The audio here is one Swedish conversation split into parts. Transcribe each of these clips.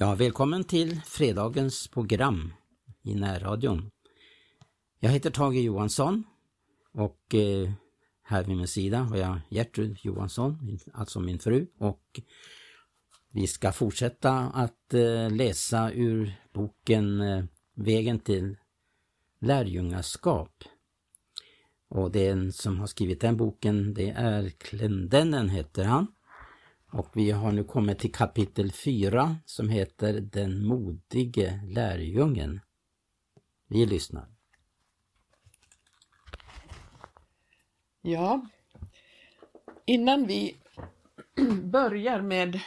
Ja, välkommen till fredagens program i närradion. Jag heter Tage Johansson och eh, här vid min sida har jag Gertrud Johansson, alltså min fru. Och vi ska fortsätta att eh, läsa ur boken eh, Vägen till lärjungaskap. Och den som har skrivit den boken det är Klendennen heter han. Och vi har nu kommit till kapitel 4 som heter Den modige lärjungen. Vi lyssnar. Ja, innan vi börjar med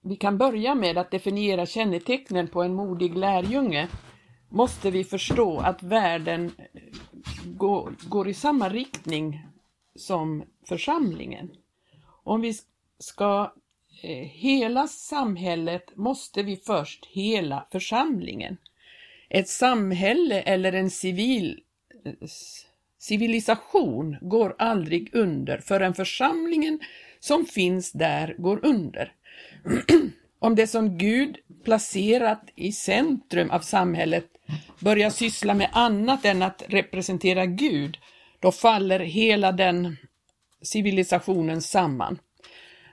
Vi kan börja med att definiera kännetecknen på en modig lärjunge måste vi förstå att världen går, går i samma riktning som församlingen. Om vi ska eh, hela samhället måste vi först hela församlingen. Ett samhälle eller en civil eh, civilisation går aldrig under förrän församlingen som finns där går under. Om det som Gud placerat i centrum av samhället börjar syssla med annat än att representera Gud, då faller hela den civilisationen samman.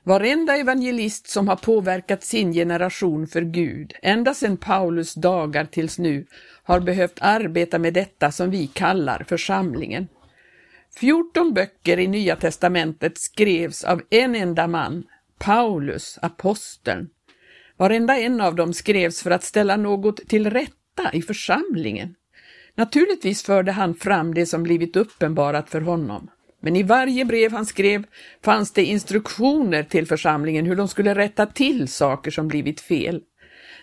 Varenda evangelist som har påverkat sin generation för Gud, ända sedan Paulus dagar tills nu, har behövt arbeta med detta som vi kallar församlingen. 14 böcker i Nya testamentet skrevs av en enda man, Paulus, aposteln. Varenda en av dem skrevs för att ställa något till rätta i församlingen. Naturligtvis förde han fram det som blivit uppenbarat för honom. Men i varje brev han skrev fanns det instruktioner till församlingen hur de skulle rätta till saker som blivit fel.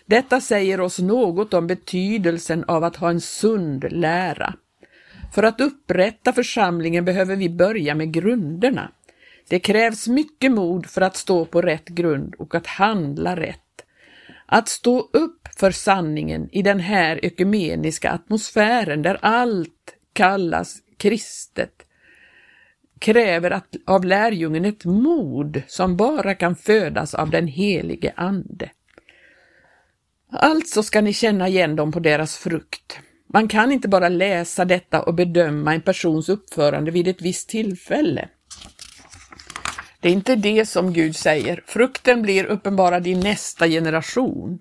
Detta säger oss något om betydelsen av att ha en sund lära. För att upprätta församlingen behöver vi börja med grunderna. Det krävs mycket mod för att stå på rätt grund och att handla rätt. Att stå upp för sanningen i den här ekumeniska atmosfären där allt kallas kristet kräver att, av lärjungen ett mod som bara kan födas av den helige Ande. Alltså ska ni känna igen dem på deras frukt. Man kan inte bara läsa detta och bedöma en persons uppförande vid ett visst tillfälle. Det är inte det som Gud säger. Frukten blir uppenbarad i nästa generation.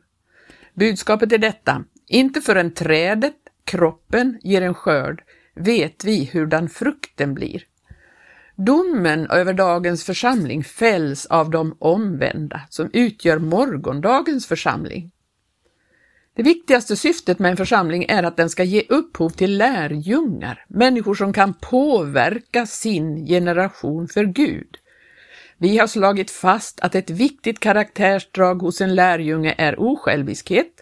Budskapet är detta. Inte förrän trädet, kroppen, ger en skörd vet vi hurdan frukten blir. Domen över dagens församling fälls av de omvända som utgör morgondagens församling. Det viktigaste syftet med en församling är att den ska ge upphov till lärjungar, människor som kan påverka sin generation för Gud. Vi har slagit fast att ett viktigt karaktärsdrag hos en lärjunge är osjälviskhet.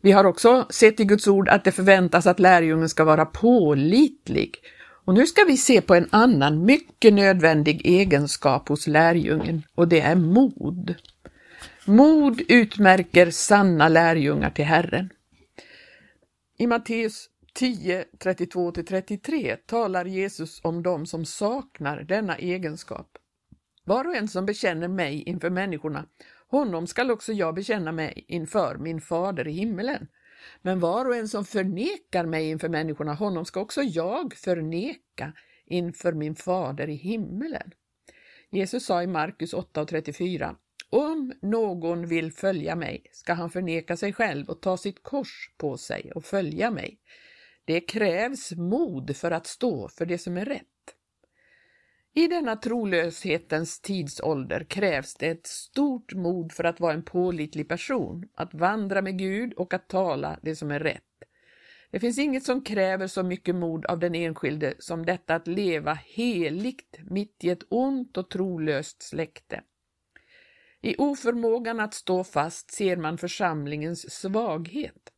Vi har också sett i Guds ord att det förväntas att lärjungen ska vara pålitlig. Och nu ska vi se på en annan mycket nödvändig egenskap hos lärjungen och det är mod. Mod utmärker sanna lärjungar till Herren. I Matteus 10, 32-33 talar Jesus om dem som saknar denna egenskap. Var och en som bekänner mig inför människorna, honom skall också jag bekänna mig inför min fader i himmelen. Men var och en som förnekar mig inför människorna, honom ska också jag förneka inför min fader i himmelen. Jesus sa i Markus 8.34 om någon vill följa mig ska han förneka sig själv och ta sitt kors på sig och följa mig. Det krävs mod för att stå för det som är rätt. I denna trolöshetens tidsålder krävs det ett stort mod för att vara en pålitlig person, att vandra med Gud och att tala det som är rätt. Det finns inget som kräver så mycket mod av den enskilde som detta att leva heligt mitt i ett ont och trolöst släkte. I oförmågan att stå fast ser man församlingens svaghet.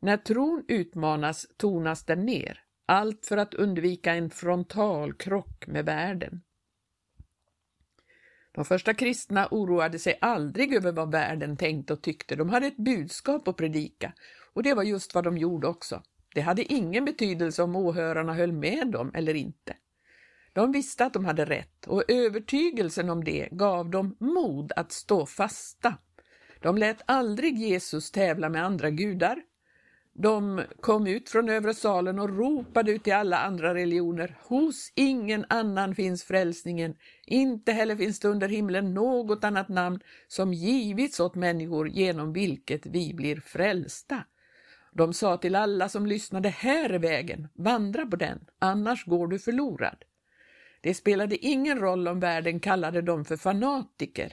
När tron utmanas tonas den ner, allt för att undvika en frontal krock med världen. De första kristna oroade sig aldrig över vad världen tänkte och tyckte. De hade ett budskap att predika och det var just vad de gjorde också. Det hade ingen betydelse om åhörarna höll med dem eller inte. De visste att de hade rätt och övertygelsen om det gav dem mod att stå fasta. De lät aldrig Jesus tävla med andra gudar. De kom ut från övre salen och ropade ut till alla andra religioner. Hos ingen annan finns frälsningen, inte heller finns det under himlen något annat namn som givits åt människor genom vilket vi blir frälsta. De sa till alla som lyssnade, här är vägen, vandra på den, annars går du förlorad. Det spelade ingen roll om världen kallade dem för fanatiker.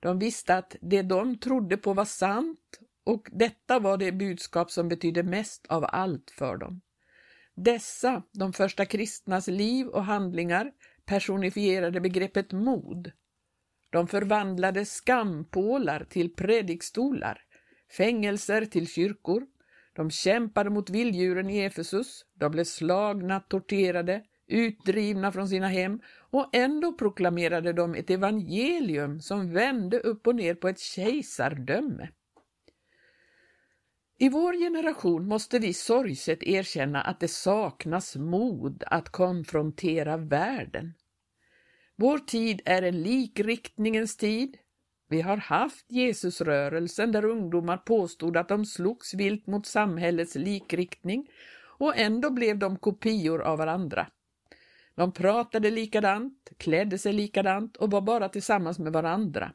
De visste att det de trodde på var sant och detta var det budskap som betydde mest av allt för dem. Dessa, de första kristnas liv och handlingar, personifierade begreppet mod. De förvandlade skampålar till predikstolar, fängelser till kyrkor, de kämpade mot vilddjuren i Efesus, de blev slagna, torterade, utdrivna från sina hem och ändå proklamerade de ett evangelium som vände upp och ner på ett kejsardöme. I vår generation måste vi sorgset erkänna att det saknas mod att konfrontera världen. Vår tid är en likriktningens tid. Vi har haft Jesusrörelsen där ungdomar påstod att de slogs vilt mot samhällets likriktning och ändå blev de kopior av varandra. De pratade likadant, klädde sig likadant och var bara tillsammans med varandra.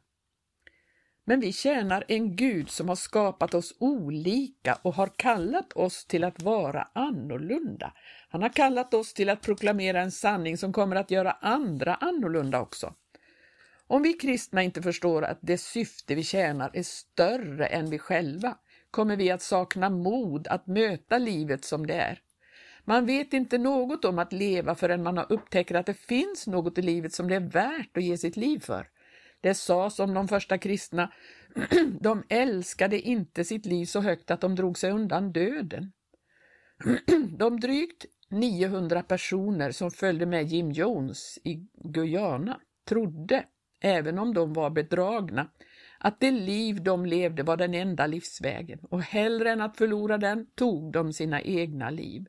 Men vi tjänar en Gud som har skapat oss olika och har kallat oss till att vara annorlunda. Han har kallat oss till att proklamera en sanning som kommer att göra andra annorlunda också. Om vi kristna inte förstår att det syfte vi tjänar är större än vi själva, kommer vi att sakna mod att möta livet som det är. Man vet inte något om att leva förrän man har upptäckt att det finns något i livet som det är värt att ge sitt liv för. Det sades om de första kristna, de älskade inte sitt liv så högt att de drog sig undan döden. De drygt 900 personer som följde med Jim Jones i Guyana trodde, även om de var bedragna, att det liv de levde var den enda livsvägen och hellre än att förlora den tog de sina egna liv.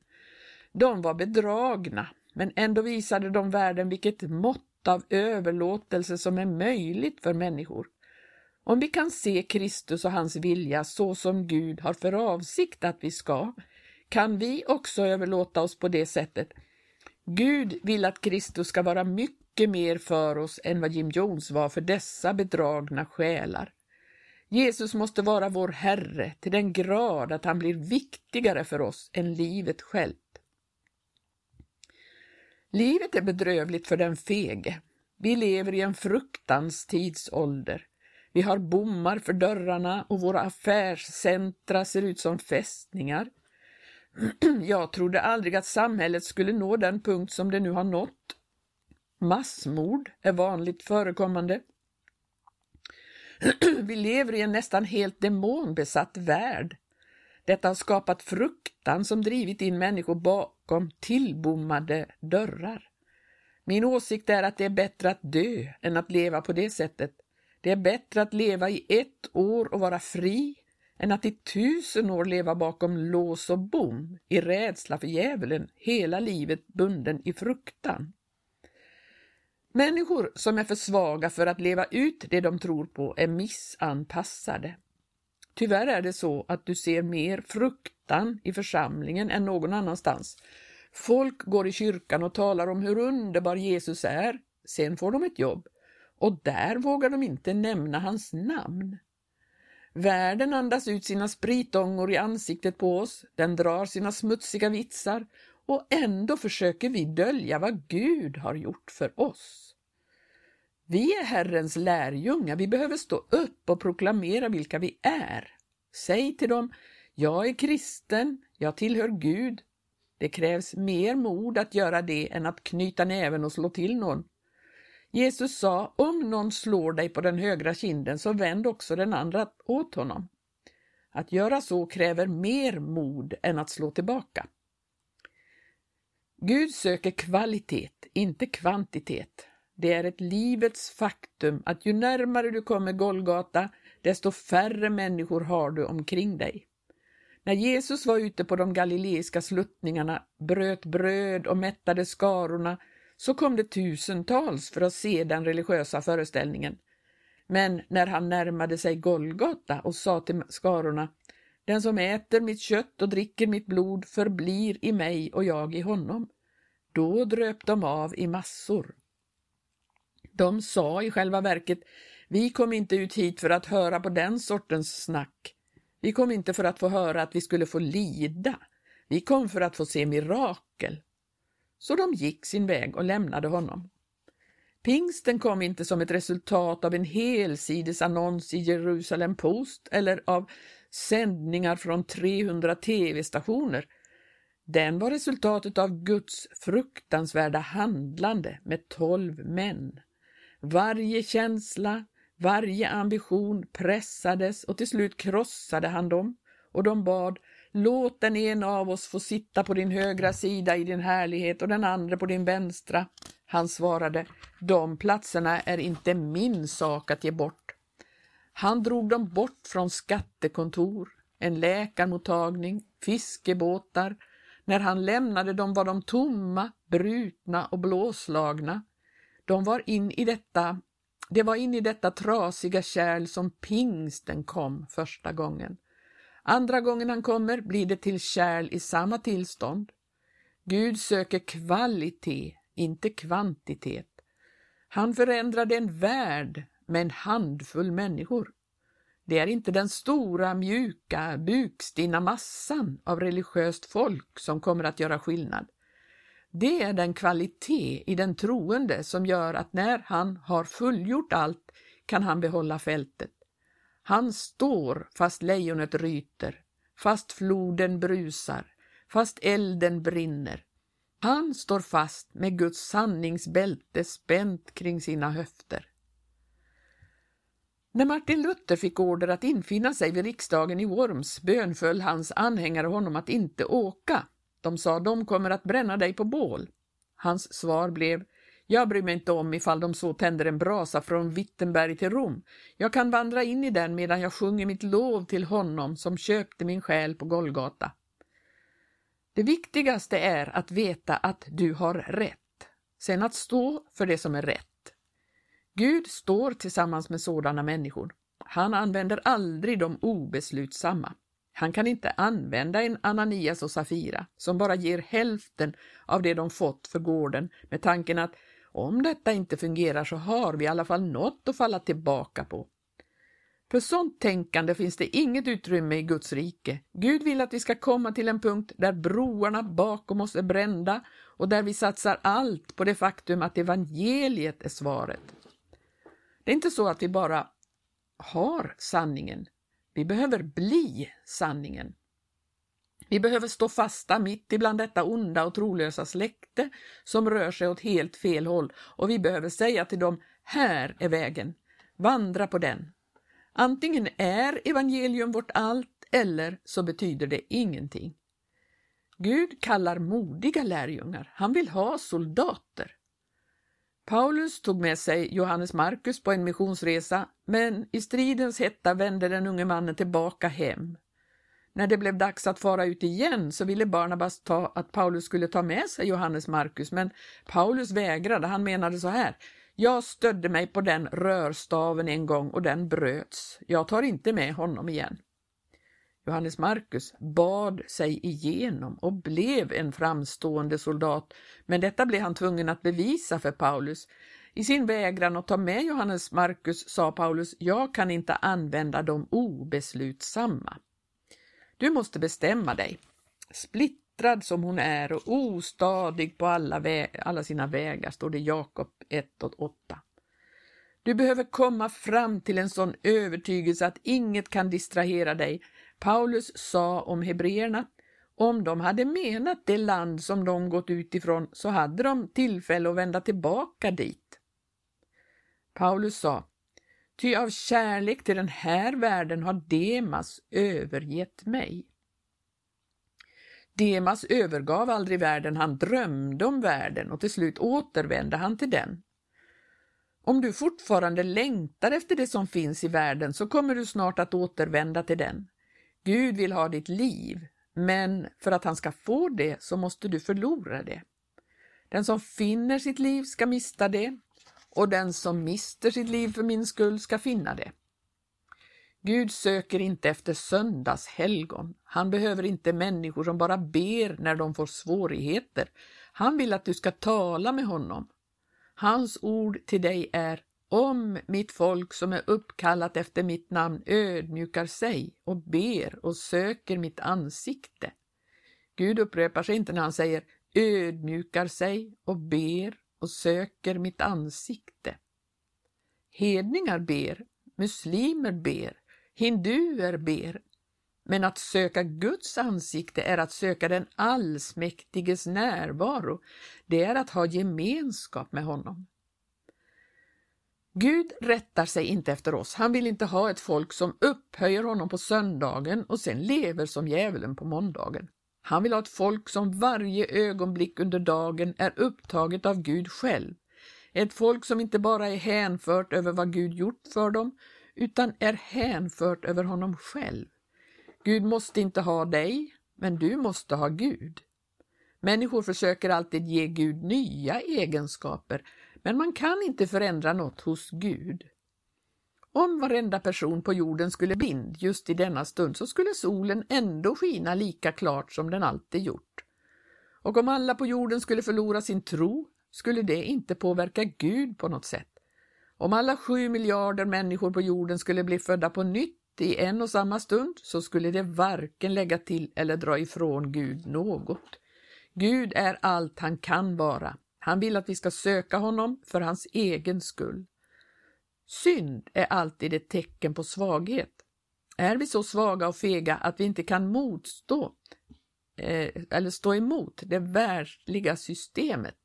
De var bedragna, men ändå visade de världen vilket mått av överlåtelse som är möjligt för människor. Om vi kan se Kristus och hans vilja så som Gud har för avsikt att vi ska, kan vi också överlåta oss på det sättet. Gud vill att Kristus ska vara mycket mer för oss än vad Jim Jones var för dessa bedragna själar. Jesus måste vara vår Herre till den grad att han blir viktigare för oss än livet självt. Livet är bedrövligt för den fege. Vi lever i en fruktans tidsålder. Vi har bommar för dörrarna och våra affärscentra ser ut som fästningar. Jag trodde aldrig att samhället skulle nå den punkt som det nu har nått. Massmord är vanligt förekommande. Vi lever i en nästan helt demonbesatt värld. Detta har skapat fruktan som drivit in människor bakom tillbommade dörrar. Min åsikt är att det är bättre att dö än att leva på det sättet. Det är bättre att leva i ett år och vara fri än att i tusen år leva bakom lås och bom i rädsla för djävulen, hela livet bunden i fruktan. Människor som är för svaga för att leva ut det de tror på är missanpassade. Tyvärr är det så att du ser mer fruktan i församlingen än någon annanstans. Folk går i kyrkan och talar om hur underbar Jesus är. Sen får de ett jobb och där vågar de inte nämna hans namn. Världen andas ut sina spritångor i ansiktet på oss, den drar sina smutsiga vitsar och ändå försöker vi dölja vad Gud har gjort för oss. Vi är Herrens lärjungar, vi behöver stå upp och proklamera vilka vi är. Säg till dem, jag är kristen, jag tillhör Gud. Det krävs mer mod att göra det än att knyta näven och slå till någon. Jesus sa, om någon slår dig på den högra kinden så vänd också den andra åt honom. Att göra så kräver mer mod än att slå tillbaka. Gud söker kvalitet, inte kvantitet. Det är ett livets faktum att ju närmare du kommer Golgata, desto färre människor har du omkring dig. När Jesus var ute på de galileiska sluttningarna, bröt bröd och mättade skarorna, så kom det tusentals för att se den religiösa föreställningen. Men när han närmade sig Golgata och sa till skarorna Den som äter mitt kött och dricker mitt blod förblir i mig och jag i honom. Då dröp de av i massor. De sa i själva verket Vi kom inte ut hit för att höra på den sortens snack. Vi kom inte för att få höra att vi skulle få lida. Vi kom för att få se mirakel. Så de gick sin väg och lämnade honom. Pingsten kom inte som ett resultat av en helsidesannons i Jerusalem Post eller av sändningar från 300 tv-stationer. Den var resultatet av Guds fruktansvärda handlande med tolv män. Varje känsla, varje ambition pressades och till slut krossade han dem och de bad Låt den ena av oss få sitta på din högra sida i din härlighet och den andra på din vänstra. Han svarade, de platserna är inte min sak att ge bort. Han drog dem bort från skattekontor, en läkarmottagning, fiskebåtar. När han lämnade dem var de tomma, brutna och blåslagna. De var in i detta, det var in i detta trasiga kärl som pingsten kom första gången. Andra gången han kommer blir det till kärl i samma tillstånd. Gud söker kvalitet, inte kvantitet. Han förändrade en värld med en handfull människor. Det är inte den stora, mjuka, bukstinna massan av religiöst folk som kommer att göra skillnad. Det är den kvalitet i den troende som gör att när han har fullgjort allt kan han behålla fältet. Han står fast lejonet ryter, fast floden brusar, fast elden brinner. Han står fast med Guds sanningsbälte spänt kring sina höfter. När Martin Luther fick order att infinna sig vid riksdagen i Worms bönföll hans anhängare honom att inte åka. De sa de kommer att bränna dig på bål. Hans svar blev jag bryr mig inte om ifall de så tänder en brasa från Wittenberg till Rom. Jag kan vandra in i den medan jag sjunger mitt lov till honom som köpte min själ på Golgata. Det viktigaste är att veta att du har rätt, sen att stå för det som är rätt. Gud står tillsammans med sådana människor. Han använder aldrig de obeslutsamma. Han kan inte använda en Ananias och Safira som bara ger hälften av det de fått för gården med tanken att om detta inte fungerar så har vi i alla fall något att falla tillbaka på. För sånt tänkande finns det inget utrymme i Guds rike. Gud vill att vi ska komma till en punkt där broarna bakom oss är brända och där vi satsar allt på det faktum att evangeliet är svaret. Det är inte så att vi bara har sanningen. Vi behöver bli sanningen. Vi behöver stå fasta mitt ibland detta onda och trolösa släkte som rör sig åt helt fel håll och vi behöver säga till dem, här är vägen, vandra på den. Antingen är evangelium vårt allt eller så betyder det ingenting. Gud kallar modiga lärjungar, han vill ha soldater. Paulus tog med sig Johannes Markus på en missionsresa, men i stridens hetta vände den unge mannen tillbaka hem. När det blev dags att fara ut igen så ville Barnabas ta att Paulus skulle ta med sig Johannes Markus, men Paulus vägrade. Han menade så här. Jag stödde mig på den rörstaven en gång och den bröts. Jag tar inte med honom igen. Johannes Markus bad sig igenom och blev en framstående soldat, men detta blev han tvungen att bevisa för Paulus. I sin vägran att ta med Johannes Markus sa Paulus, jag kan inte använda de obeslutsamma. Du måste bestämma dig. Splittrad som hon är och ostadig på alla, alla sina vägar, står det Jakob 1 och 8. Du behöver komma fram till en sån övertygelse att inget kan distrahera dig. Paulus sa om hebreerna, om de hade menat det land som de gått utifrån så hade de tillfälle att vända tillbaka dit. Paulus sa, Ty av kärlek till den här världen har Demas övergett mig. Demas övergav aldrig världen, han drömde om världen och till slut återvände han till den. Om du fortfarande längtar efter det som finns i världen så kommer du snart att återvända till den. Gud vill ha ditt liv, men för att han ska få det så måste du förlora det. Den som finner sitt liv ska mista det och den som mister sitt liv för min skull ska finna det. Gud söker inte efter söndagshelgon. Han behöver inte människor som bara ber när de får svårigheter. Han vill att du ska tala med honom. Hans ord till dig är om mitt folk som är uppkallat efter mitt namn ödmjukar sig och ber och söker mitt ansikte. Gud upprepar sig inte när han säger ödmjukar sig och ber och söker mitt ansikte. Hedningar ber, muslimer ber, hinduer ber, men att söka Guds ansikte är att söka den allsmäktiges närvaro. Det är att ha gemenskap med honom. Gud rättar sig inte efter oss. Han vill inte ha ett folk som upphöjer honom på söndagen och sen lever som djävulen på måndagen. Han vill ha ett folk som varje ögonblick under dagen är upptaget av Gud själv. Ett folk som inte bara är hänfört över vad Gud gjort för dem, utan är hänfört över honom själv. Gud måste inte ha dig, men du måste ha Gud. Människor försöker alltid ge Gud nya egenskaper, men man kan inte förändra något hos Gud. Om varenda person på jorden skulle blind just i denna stund så skulle solen ändå skina lika klart som den alltid gjort. Och om alla på jorden skulle förlora sin tro skulle det inte påverka Gud på något sätt. Om alla sju miljarder människor på jorden skulle bli födda på nytt i en och samma stund så skulle det varken lägga till eller dra ifrån Gud något. Gud är allt han kan vara. Han vill att vi ska söka honom för hans egen skull. Synd är alltid ett tecken på svaghet. Är vi så svaga och fega att vi inte kan motstå eh, eller stå emot det världsliga systemet?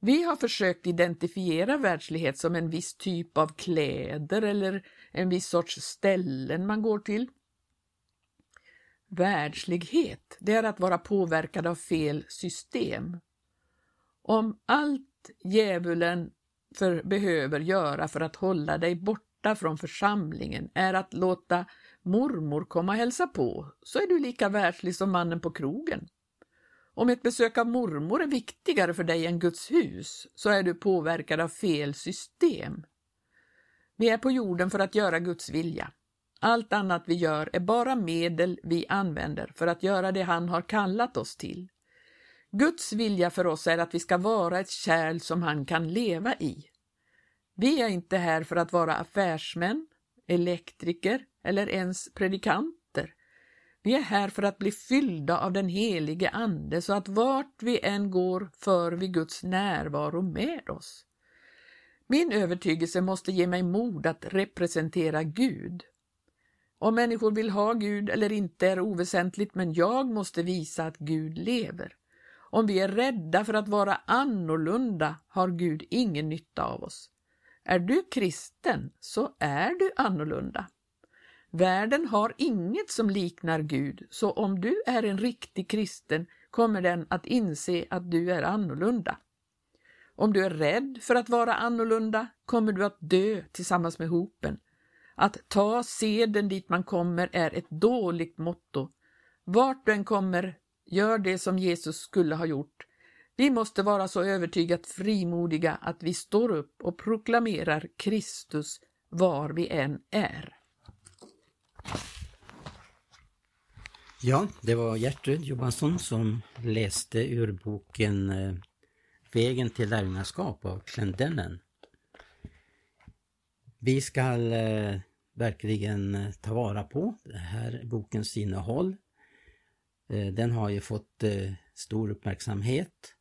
Vi har försökt identifiera världslighet som en viss typ av kläder eller en viss sorts ställen man går till. Världslighet, det är att vara påverkad av fel system. Om allt djävulen för, behöver göra för att hålla dig borta från församlingen är att låta mormor komma och hälsa på, så är du lika världslig som mannen på krogen. Om ett besök av mormor är viktigare för dig än Guds hus, så är du påverkad av fel system. Vi är på jorden för att göra Guds vilja. Allt annat vi gör är bara medel vi använder för att göra det han har kallat oss till. Guds vilja för oss är att vi ska vara ett kärl som han kan leva i. Vi är inte här för att vara affärsmän, elektriker eller ens predikanter. Vi är här för att bli fyllda av den helige Ande så att vart vi än går för vi Guds närvaro med oss. Min övertygelse måste ge mig mod att representera Gud. Om människor vill ha Gud eller inte är oväsentligt, men jag måste visa att Gud lever. Om vi är rädda för att vara annorlunda har Gud ingen nytta av oss. Är du kristen så är du annorlunda. Världen har inget som liknar Gud, så om du är en riktig kristen kommer den att inse att du är annorlunda. Om du är rädd för att vara annorlunda kommer du att dö tillsammans med hopen. Att ta seden dit man kommer är ett dåligt motto. Vart du än kommer, gör det som Jesus skulle ha gjort. Vi måste vara så övertygat frimodiga att vi står upp och proklamerar Kristus var vi än är. Ja, det var Gertrud Johansson som läste ur boken eh, Vägen till lärjungaskap av Clendennen. Vi ska eh, verkligen eh, ta vara på den här bokens innehåll. Eh, den har ju fått eh, stor uppmärksamhet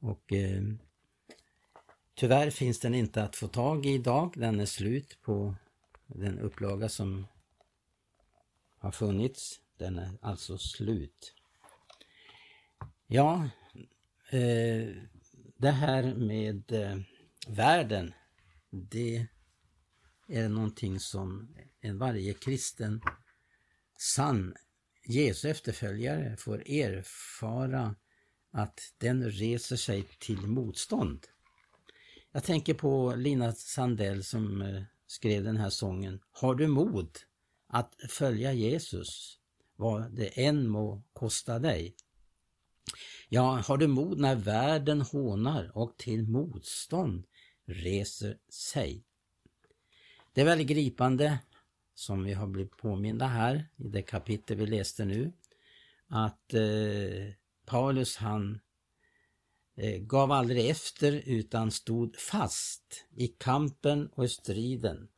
och eh, tyvärr finns den inte att få tag i idag. Den är slut på den upplaga som har funnits. Den är alltså slut. Ja, det här med världen, det är någonting som en varje kristen sann Jesu efterföljare får erfara att den reser sig till motstånd. Jag tänker på Lina Sandell som eh, skrev den här sången. Har du mod att följa Jesus, vad det än må kosta dig? Ja, har du mod när världen hånar och till motstånd reser sig? Det är väldigt gripande, som vi har blivit påminda här i det kapitel vi läste nu, att eh, Paulus han eh, gav aldrig efter utan stod fast i kampen och i striden.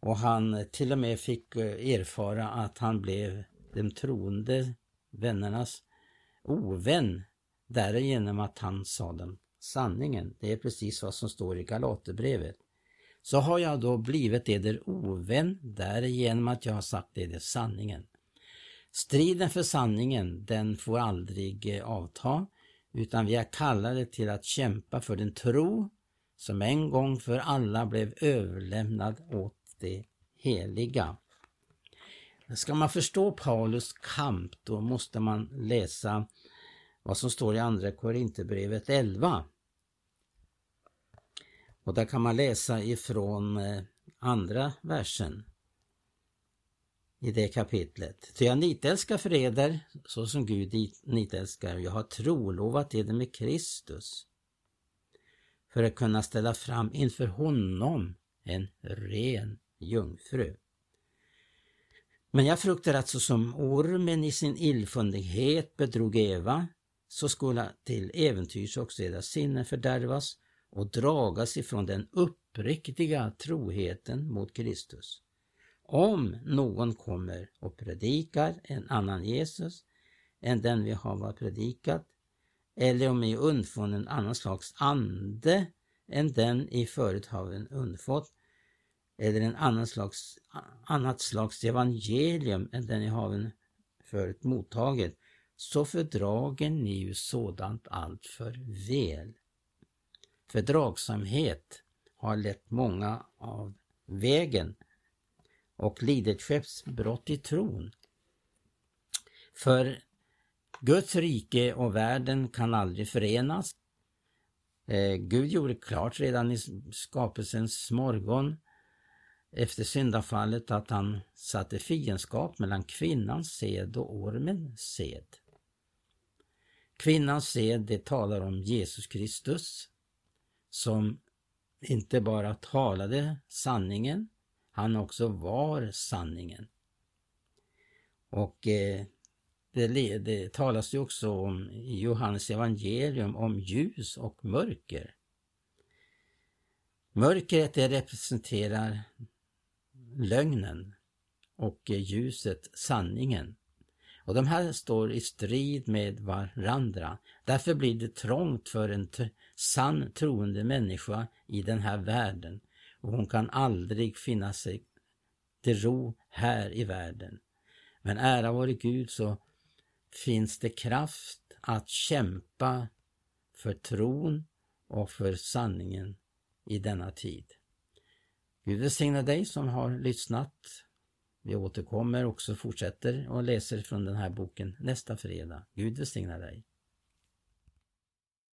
Och han eh, till och med fick eh, erfara att han blev de troende vännernas ovän därigenom att han sa dem sanningen. Det är precis vad som står i Galaterbrevet. Så har jag då blivit eder ovän därigenom att jag har sagt eder sanningen. Striden för sanningen, den får aldrig eh, avta, utan vi är kallade till att kämpa för den tro som en gång för alla blev överlämnad åt det heliga. Ska man förstå Paulus kamp då måste man läsa vad som står i Andra Korinthierbrevet 11. Och där kan man läsa ifrån eh, andra versen i det kapitlet. Ty jag nitälskar för eder så som Gud nitälskar. Jag har trolovat eder med Kristus för att kunna ställa fram inför honom en ren jungfru. Men jag fruktar att såsom ormen i sin illfundighet bedrog Eva, så skulle till äventyrs också deras sinnen fördärvas och dragas ifrån den uppriktiga troheten mot Kristus. Om någon kommer och predikar en annan Jesus än den vi har predikat, eller om vi undfunnen en annan slags ande än den i förut har undfått, eller en annan slags, annat slags evangelium än den ni har förut mottagit, så fördrager ni ju sådant allt för väl. Fördragsamhet har lett många av vägen och lidit skeppsbrott i tron. För Guds rike och världen kan aldrig förenas. Eh, Gud gjorde klart redan i skapelsens morgon efter syndafallet att han satte fiendskap mellan kvinnans sed och ormens sed. Kvinnans sed, det talar om Jesus Kristus som inte bara talade sanningen, han också var sanningen. Och eh, det, det talas ju också om i Johannes evangelium om ljus och mörker. Mörkret det representerar lögnen och ljuset sanningen. Och de här står i strid med varandra. Därför blir det trångt för en sann troende människa i den här världen och hon kan aldrig finna sig till ro här i världen. Men ära vare Gud så finns det kraft att kämpa för tron och för sanningen i denna tid. Gud välsigne dig som har lyssnat. Vi återkommer också, fortsätter och läser från den här boken nästa fredag. Gud välsigne dig.